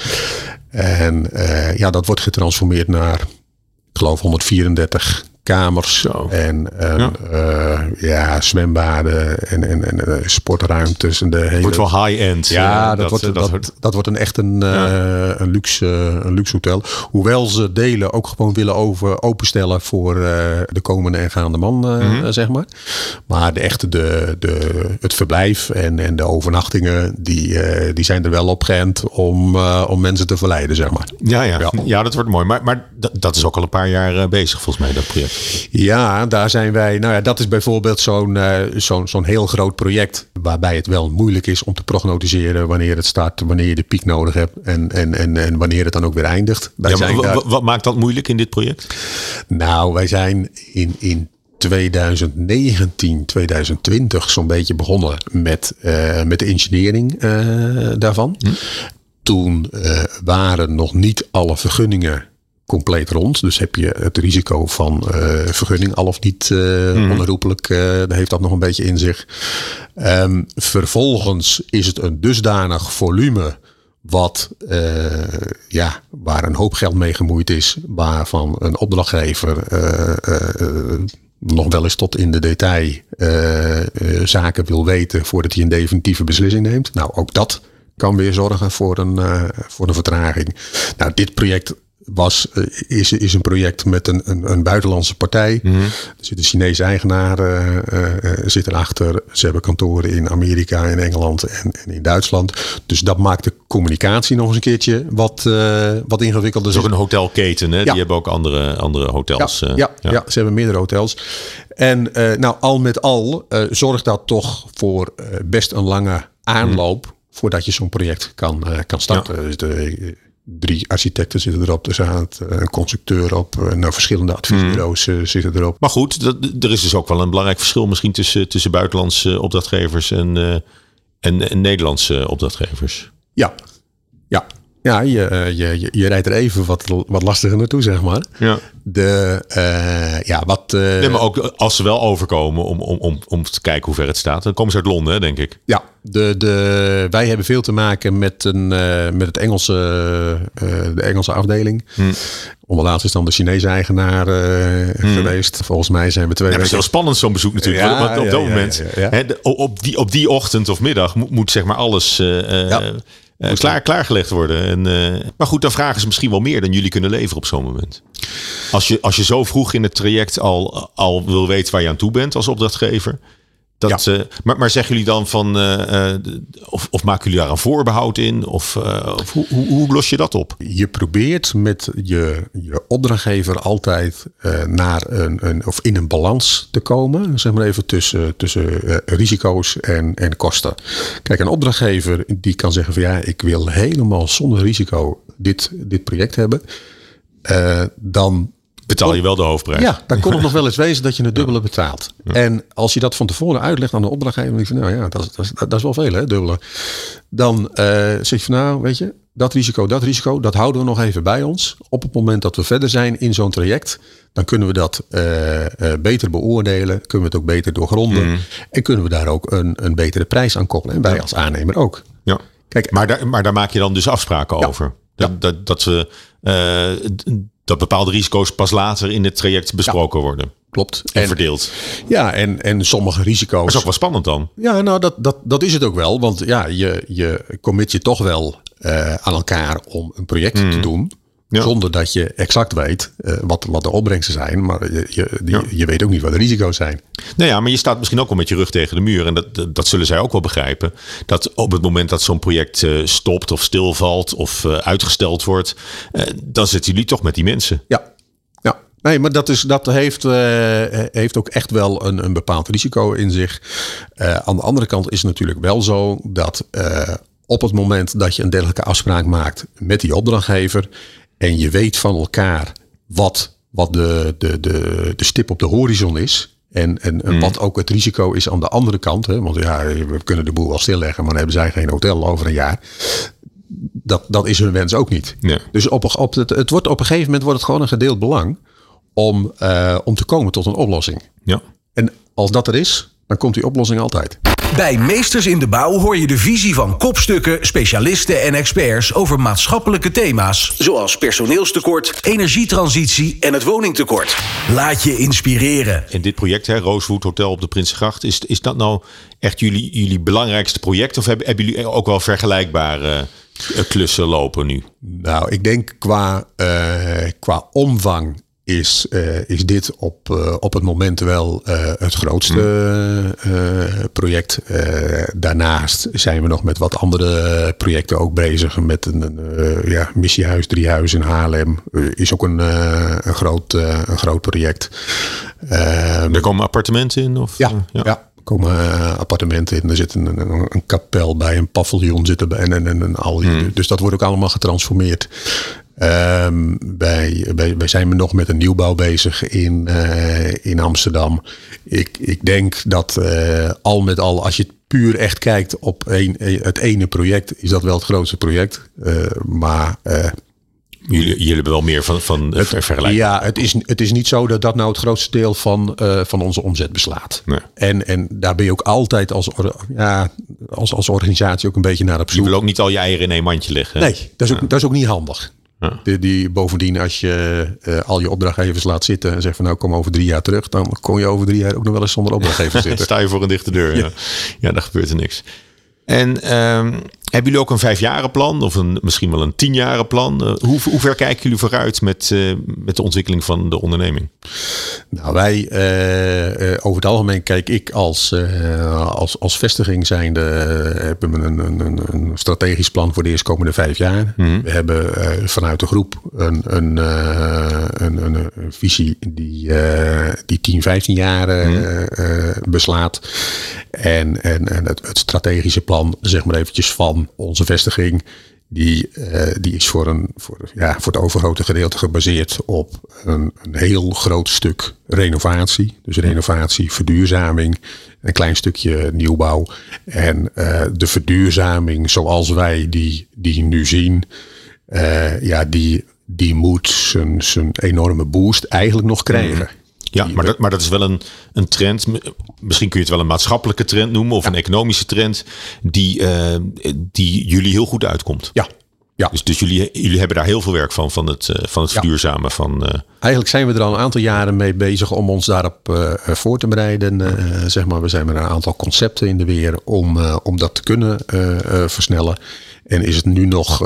En ja, dat wordt getransformeerd naar, ik geloof, 134 kamers en ja. Uh, ja. zwembaden en, en, en uh, sportruimtes. En de hele... Wordt wel high-end. Ja, dat, dat, wordt, dat, dat, dat, wordt een echt een, ja. een, luxe, een luxe hotel. Hoewel ze delen ook gewoon willen over, openstellen voor de komende en gaande man, mm -hmm. zeg maar. Maar de echte, de, de, het verblijf en, en de overnachtingen, die, die zijn er wel op geënt om, om mensen te verleiden, zeg maar. Ja, ja. ja. ja dat wordt mooi. Maar, maar dat is ook al een paar jaar bezig volgens mij, dat project. Ja, daar zijn wij. Nou ja, dat is bijvoorbeeld zo'n uh, zo'n zo'n heel groot project. Waarbij het wel moeilijk is om te prognosticeren wanneer het start, wanneer je de piek nodig hebt en, en, en, en wanneer het dan ook weer eindigt. Wij ja, zijn daar... Wat maakt dat moeilijk in dit project? Nou, wij zijn in, in 2019, 2020 zo'n beetje begonnen met, uh, met de engineering uh, daarvan. Hm. Toen uh, waren nog niet alle vergunningen compleet rond. Dus heb je het risico van uh, vergunning al of niet uh, mm. onherroepelijk, uh, heeft dat nog een beetje in zich. Um, vervolgens is het een dusdanig volume wat, ja, waar een hoop geld mee gemoeid is, waarvan een opdrachtgever nog wel eens tot in de detail zaken wil weten voordat hij een definitieve beslissing neemt. Nou, ook dat kan weer zorgen voor een, voor een vertraging. Nou, dit project was, eh, is, is een project met een, een, een buitenlandse partij. Mm Er zit een Chinese eigenaar uh, uh, zit erachter. Ze hebben kantoren in Amerika, in Engeland en, en, in Duitsland. Dus dat maakt de communicatie nog eens een keertje wat, uh, wat ingewikkelder. Het is ook een hotelketen, hè? Ja. die hebben ook andere, andere hotels. Ja, ja, ja. ja, ze hebben meerdere hotels. En nou, al met al zorgt dat toch voor best een lange aanloop. Mm. Voordat je zo'n project kan, kan starten. Dus de, drie architecten zitten erop. Er staat een constructeur op. Nou, verschillende adviesbureaus hmm. zitten erop. Maar goed, dat, er is dus ook wel een belangrijk verschil misschien tussen, tussen buitenlandse opdrachtgevers en, en, en Nederlandse opdrachtgevers. Ja, ja. Ja, je, je, je rijdt er even wat, wat lastiger naartoe, zeg maar. Ja. De, uh, ja, wat, uh, nee, maar ook als ze wel overkomen om, om, om, om te kijken hoe ver het staat. Dan komen ze uit Londen, denk ik. Ja, de, de, wij hebben veel te maken met, een, uh, met het Engelse, de Engelse afdeling. Hm. Onderlaatst is dan de Chinese eigenaar hm. geweest. Volgens mij zijn we twee ja, Het is wel spannend zo'n bezoek natuurlijk. Ja, op, op dat moment, hè, op, die, op die ochtend of middag moet, moet zeg maar alles... Klaar, klaargelegd worden. En, uh, maar goed, dan vragen ze misschien wel meer dan jullie kunnen leveren op zo'n moment. Als je, als je zo vroeg in het traject al, al wil weten waar je aan toe bent als opdrachtgever. Dat, ja. uh, maar, maar zeggen jullie dan van, uh, of, of maken jullie daar een voorbehoud in? Of, of hoe, hoe, hoe, los je dat op? Je probeert met je, je opdrachtgever altijd naar een, een, of in een balans te komen. Zeg maar even tussen, tussen risico's en, en kosten. Kijk, een opdrachtgever die kan zeggen van ja, ik wil helemaal zonder risico dit, dit project hebben. dan betaal je wel de hoofdprijs. Ja, dan kon het nog wel eens wezen dat je het dubbele betaalt. En als je dat van tevoren uitlegt aan de opdrachtgever, denk je van, nou ja, dat, dat, dat, is wel veel, hè, dubbele. Dan uh, zeg je van, nou, weet je, dat risico, dat risico, dat houden we nog even bij ons. Op het moment dat we verder zijn in zo'n traject, dan kunnen we dat uh, uh, beter beoordelen, kunnen we het ook beter doorgronden mm. en kunnen we daar ook een, een betere prijs aan koppelen. En wij als aannemer ook. Ja. Kijk, maar, daar, maar daar maak je dan dus afspraken ja. over. Dat, ja. dat, dat we dat bepaalde risico's pas later in het traject besproken ja, worden. Klopt. En, verdeeld. Ja, en, en sommige risico's. Dat is ook wel spannend dan. Ja, nou, dat, dat, dat is het ook wel. Want ja, je, je commit je toch wel uh, aan elkaar om een project mm. te doen. Ja. Zonder dat je exact weet uh, wat, wat de opbrengsten zijn. Maar je, je, die, ja. je weet ook niet wat de risico's zijn. Nou ja, maar je staat misschien ook wel met je rug tegen de muur. En dat, dat zullen zij ook wel begrijpen. Dat op het moment dat zo'n project uh, stopt of stilvalt of uh, uitgesteld wordt. dan zitten jullie toch met die mensen. Ja, ja. Nee, maar dat, is, dat heeft, heeft ook echt wel een, een bepaald risico in zich. aan de andere kant is het natuurlijk wel zo dat op het moment dat je een dergelijke afspraak maakt met die opdrachtgever en je weet van elkaar wat, wat de, de, de, de stip op de horizon is. En, en, mm. wat ook het risico is aan de andere kant. Hè? Want ja, we kunnen de boel wel stilleggen, maar dan hebben zij geen hotel over een jaar. Dat, dat is hun wens ook niet. Dus op, op het, het wordt op een gegeven moment wordt het gewoon een gedeeld belang om, uh, om te komen tot een oplossing. Ja. En als dat er is, dan komt die oplossing altijd. Bij Meesters in de Bouw hoor je de visie van kopstukken, specialisten en experts over maatschappelijke thema's. Zoals personeelstekort, energietransitie en het woningtekort. Laat je inspireren. En dit project, hè, Rosewood Hotel op de Prinsengracht, is, is dat nou echt jullie, jullie belangrijkste project? Of hebben, hebben jullie ook wel vergelijkbare eh, klussen lopen nu? Nou, ik denk qua, uh, qua omvang is, uh, is dit op, uh, op het moment wel uh, het grootste mm. project. daarnaast zijn we nog met wat andere projecten ook bezig. Met een, een ja, missiehuis, driehuis in Haarlem. is ook een, een, groot, een groot project. er komen appartementen in? Of, ja, ja. ja komen appartementen in. Er zit een, een, een, kapel bij, een paviljoen zitten bij en, en, en, al. Mm. Dus dat wordt ook allemaal getransformeerd. Um, wij, wij, wij, zijn nog met een nieuwbouw bezig in, uh, in Amsterdam. Ik, ik denk dat uh, al met al, als je puur echt kijkt op een, het ene project, is dat wel het grootste project. Uh, maar Jullie, jullie hebben wel meer van, van het, vergelijking. Ja, het is, het is niet zo dat dat nou het grootste deel van, uh, van onze omzet beslaat. Nee. En, en daar ben je ook altijd als, ja, als, als organisatie ook een beetje naar op zoek. Je wil ook niet al je eieren in één mandje leggen. Nee, dat is ook, ja. dat is ook niet handig. Ja. Die, die, bovendien, als je uh, al je opdrachtgevers laat zitten en zegt van nou kom over drie jaar terug, dan kom je over drie jaar ook nog wel eens zonder opdrachtgever zitten. Sta je voor een dichte deur. Ja, ja. ja daar gebeurt er niks. En um, hebben jullie ook een vijfjarenplan of een, misschien wel een tienjarenplan? Uh, hoe, hoe ver kijken jullie vooruit met, uh, met de ontwikkeling van de onderneming? Nou, wij uh, over het algemeen kijk ik als, als, als vestiging zijnde hebben we een, een, een, strategisch plan voor de eerstkomende vijf jaar. Mm -hmm. We hebben vanuit de groep een, een, een, een, een, visie die, die 10, 15 jaar mm -hmm. beslaat. En, en, en het, het strategische plan, zeg maar eventjes van onze vestiging, die, uh, die is voor, een, voor, ja, voor het overgrote gedeelte gebaseerd op een, een heel groot stuk renovatie. Dus renovatie, verduurzaming, een klein stukje nieuwbouw. En uh, de verduurzaming zoals wij die, die nu zien, uh, ja, die, die moet zijn enorme boost eigenlijk nog krijgen. Ja, maar dat, maar dat is wel een, een trend. Misschien kun je het wel een maatschappelijke trend noemen of een economische trend die, uh, die jullie heel goed uitkomt. Ja. Ja. Dus, dus jullie, jullie hebben daar heel veel werk van, van het, uh, van het verduurzamen. Van, uh... Eigenlijk zijn we er al een aantal jaren mee bezig om ons daarop voor te bereiden. zeg maar, we zijn met een aantal concepten in de weer om, om dat te kunnen versnellen. En is het nu nog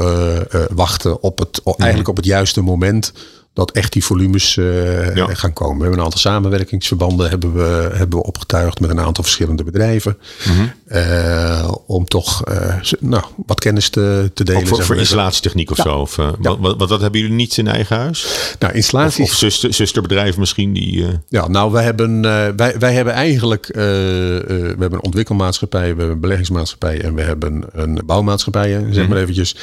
wachten op het, eigenlijk op het juiste moment dat echt die volumes uh, ja. gaan komen. We hebben een aantal samenwerkingsverbanden hebben we, hebben we opgetuigd met een aantal verschillende bedrijven. Mm -hmm. uh, om toch uh, nou, wat kennis te, te delen. Ook voor, voor installatietechniek of ja. zo? Of, ja. wat, wat, wat, hebben jullie niet in eigen huis? Nou, installaties... Of, of zuster, zusterbedrijven misschien? Die, Ja, nou, wij hebben, wij, wij hebben eigenlijk we hebben een ontwikkelmaatschappij, we hebben een beleggingsmaatschappij en we hebben een bouwmaatschappij, zeg maar mm -hmm. eventjes.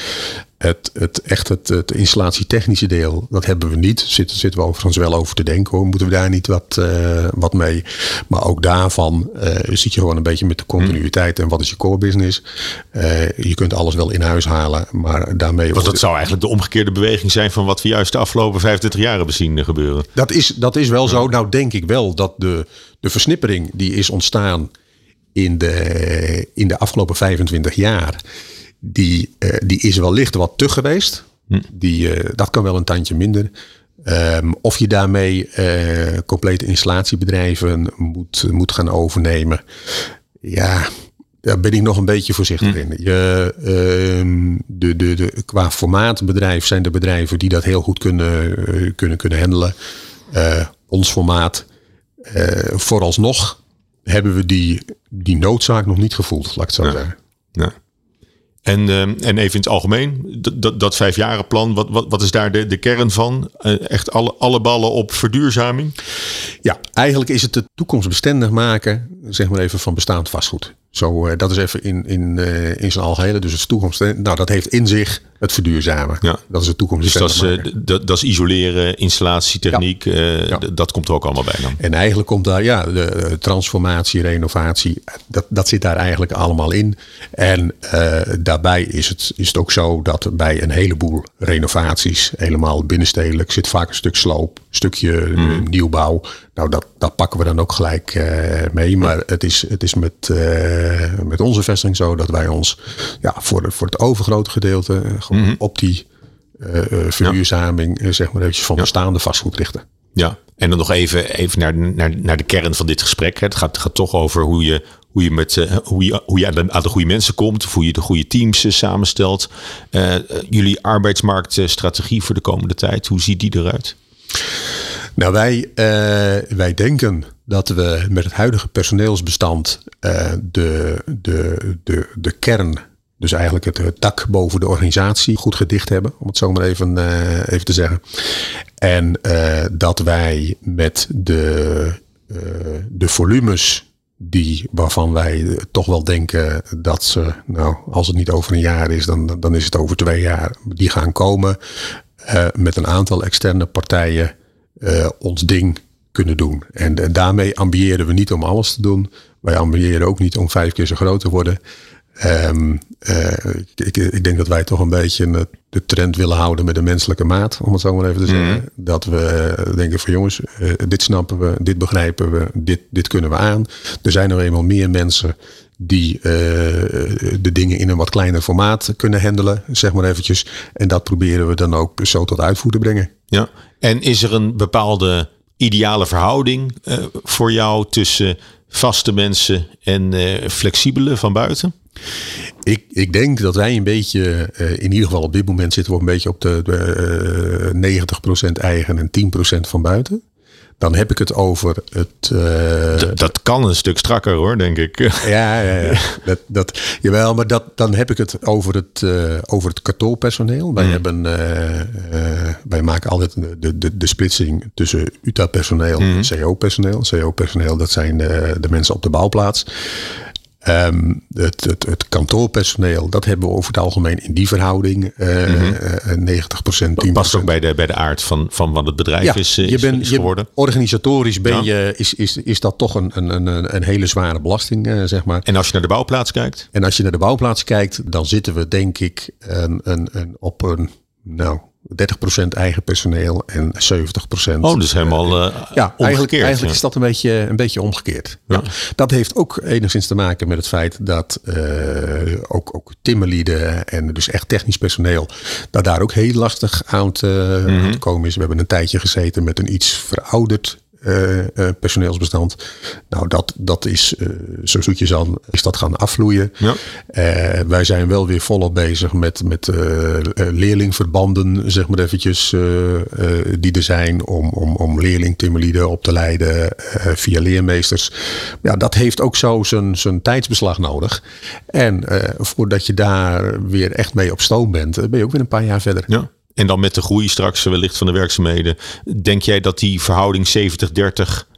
Het, het, echt het, het installatietechnische deel, dat hebben we niet. Zitten, zitten we overigens wel over te denken. Hoe moeten we daar niet wat, uh, wat mee? Maar ook daarvan uh, zit je gewoon een beetje met de continuïteit. En wat is je core business? Uh, je kunt alles wel in huis halen, maar daarmee... Want dat zou eigenlijk de omgekeerde beweging zijn van wat we juist de afgelopen 25 jaar hebben zien gebeuren. Dat is, dat is wel zo. Nou denk ik wel dat de, de versnippering die is ontstaan in de, in de afgelopen 25 jaar die, uh, die is wellicht wat te geweest. Hm. Die, uh, dat kan wel een tandje minder. Um, of je daarmee uh, complete installatiebedrijven moet, moet gaan overnemen. Ja, daar ben ik nog een beetje voorzichtig hm. in. Je, uh, de, de, de, qua formaat bedrijf zijn de bedrijven die dat heel goed kunnen, kunnen, kunnen handelen. ons formaat, vooralsnog hebben we die, die noodzaak nog niet gevoeld, laat ik het zo ja. zeggen. Ja. En, uh, en even in het algemeen, dat, dat vijfjarenplan, wat, wat, wat is daar de, de kern van? Uh, echt alle, alle ballen op verduurzaming? Ja, eigenlijk is het de toekomstbestendig maken, zeg maar even, van bestaand vastgoed. Zo, uh, dat is even in, in, in zijn algehele. Dus het toekomst. Nou, dat heeft in zich het verduurzamen. Ja. Dat is de toekomst. Dus dat is, uh, dat, dat is isoleren, installatietechniek. Ja. Uh, ja. Dat komt er ook allemaal bij dan. En eigenlijk komt daar ja, de transformatie, renovatie. Dat, dat zit daar eigenlijk allemaal in. En uh, daarbij is het, is het ook zo dat bij een heleboel renovaties, helemaal binnenstedelijk, zit vaak een stuk sloop, stukje mm. nieuwbouw. Nou, dat, dat pakken we dan ook gelijk mee. Maar het is, het is met, met onze vestiging zo dat wij ons ja, voor, voor het overgrote gedeelte gewoon mm -hmm. op die uh, verduurzaming ja. zeg maar eventjes van bestaande vastgoed richten. Ja, en dan nog even, even naar, naar, naar de kern van dit gesprek. Het gaat, gaat toch over hoe je, hoe je, met, hoe je, hoe je aan, de, aan de goede mensen komt. Of hoe je de goede teams uh, samenstelt. Uh, jullie arbeidsmarktstrategie voor de komende tijd, hoe ziet die eruit? Nou, wij, wij denken dat we met het huidige personeelsbestand de, de, de, de kern dus eigenlijk het, dak boven de organisatie goed gedicht hebben, om het zo maar even, uh, even te zeggen. En uh, dat wij met de, uh, de volumes die, waarvan wij toch wel denken dat ze, nou, als het niet over een jaar is, dan, dan is het over twee jaar, die gaan komen met een aantal externe partijen ons ding kunnen doen. En, en daarmee ambiëren we niet om alles te doen. Wij ambiëren ook niet om vijf keer zo groot te worden. Um, uh, ik, ik, denk dat wij toch een beetje de trend willen houden met de menselijke maat, om het zo maar even te zeggen. Mm. Dat we denken van jongens, uh, dit snappen we, dit begrijpen we, dit, dit kunnen we aan. Er zijn er eenmaal meer mensen die uh, de dingen in een wat kleiner formaat kunnen handelen, zeg maar eventjes. En dat proberen we dan ook zo tot uitvoer te brengen. Ja, en is er een bepaalde ideale verhouding voor jou tussen vaste mensen en flexibele van buiten? Ik, ik denk dat wij een beetje, uh, in ieder geval op dit moment zitten we een beetje op de, de uh, 90% eigen en 10% van buiten. Dan heb ik het over het. Uh, dat, kan een stuk strakker hoor, denk ik. Ja, ja, ja. dat, dat, jawel, maar dat, dan heb ik het over het, uh, over het kantoorpersoneel. Wij, mm. hebben, uh, wij maken altijd de, de, de splitsing tussen UTA-personeel mm. en CO-personeel. CO-personeel, dat zijn de, de mensen op de bouwplaats. Um, het, het, het, kantoorpersoneel, dat hebben we over het algemeen in die verhouding. Uh, mm -hmm. 90%, 10%. Past ook bij de, bij de aard van, van wat het bedrijf ja, is, is, je bent, is geworden. Je, organisatorisch ben ja. je, is, is, is dat toch een, een, een, een hele zware belasting, uh, zeg maar. En als je naar de bouwplaats kijkt? En als je naar de bouwplaats kijkt, dan zitten we denk ik een, een, een, op een, nou, 30% eigen personeel en 70%. Oh, dus helemaal. Uh, ja, eigenlijk, eigenlijk is dat een beetje, een beetje omgekeerd. Ja. ja. Dat heeft ook enigszins te maken met het feit dat uh, ook, ook timmerlieden en dus echt technisch personeel, dat daar ook heel lastig aan te, mm -hmm. aan te komen is. We hebben een tijdje gezeten met een iets verouderd personeelsbestand. Nou, dat, dat is uh, zo zoetjes aan, is dat gaan afvloeien. Ja. wij zijn wel weer volop bezig met, met leerlingverbanden, zeg maar eventjes, die er zijn om, om, om leerlingtimmerlieden op te leiden via leermeesters. Ja, dat heeft ook zo zijn, zijn tijdsbeslag nodig. En voordat je daar weer echt mee op stoom bent, ben je ook weer een paar jaar verder. Ja. En dan met de groei straks wellicht van de werkzaamheden. Denk jij dat die verhouding 70-30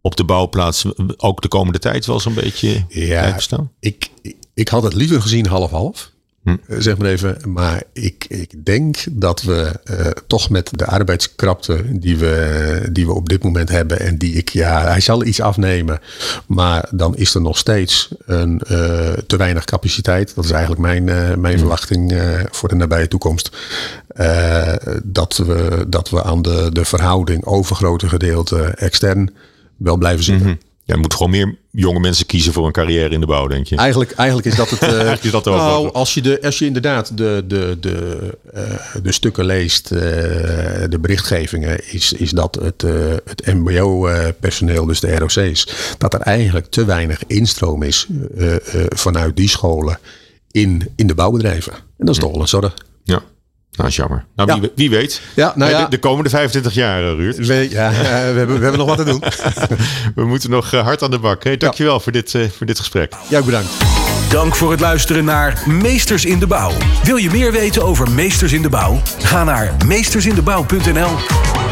op de bouwplaats ook de komende tijd wel zo'n beetje ja, blijft staan? Ik, ik had het liever gezien half-half. Hm. Zeg maar even, maar ik, ik denk dat we uh, toch met de arbeidskrapte die we, die we op dit moment hebben en die ik, ja, hij zal iets afnemen, maar dan is er nog steeds een uh, te weinig capaciteit. Dat is eigenlijk mijn, uh, mijn hm. verwachting voor de nabije toekomst. dat, we, dat we aan de, de verhouding overgrote gedeelte extern wel blijven zitten. -hmm. Ja, je moet gewoon meer jonge mensen kiezen voor een carrière in de bouw, denk je? Eigenlijk, eigenlijk is dat het. Uh, is dat nou, als je, de, als je inderdaad de, de, de, uh, de stukken leest, uh, de berichtgevingen, is, is dat het, het MBO-personeel, dus de ROC's, dat er eigenlijk te weinig instroom is vanuit die scholen in, in de bouwbedrijven. En dat is toch wel een zorg. Ja. Nou, is jammer. Nou, ja. wie, wie, weet. Ja, nou ja. De, de, komende 25 jaar, eh, Ruurt. We, ja, we, hebben, we hebben nog wat te doen. we moeten nog uh, hard aan de bak. Hey, dankjewel ja. voor, dit, uh, voor dit gesprek. Ja, bedankt. Dank voor het luisteren naar Meesters in de Bouw. Wil je meer weten over Meesters in de Bouw? Ga naar meestersindebouw.nl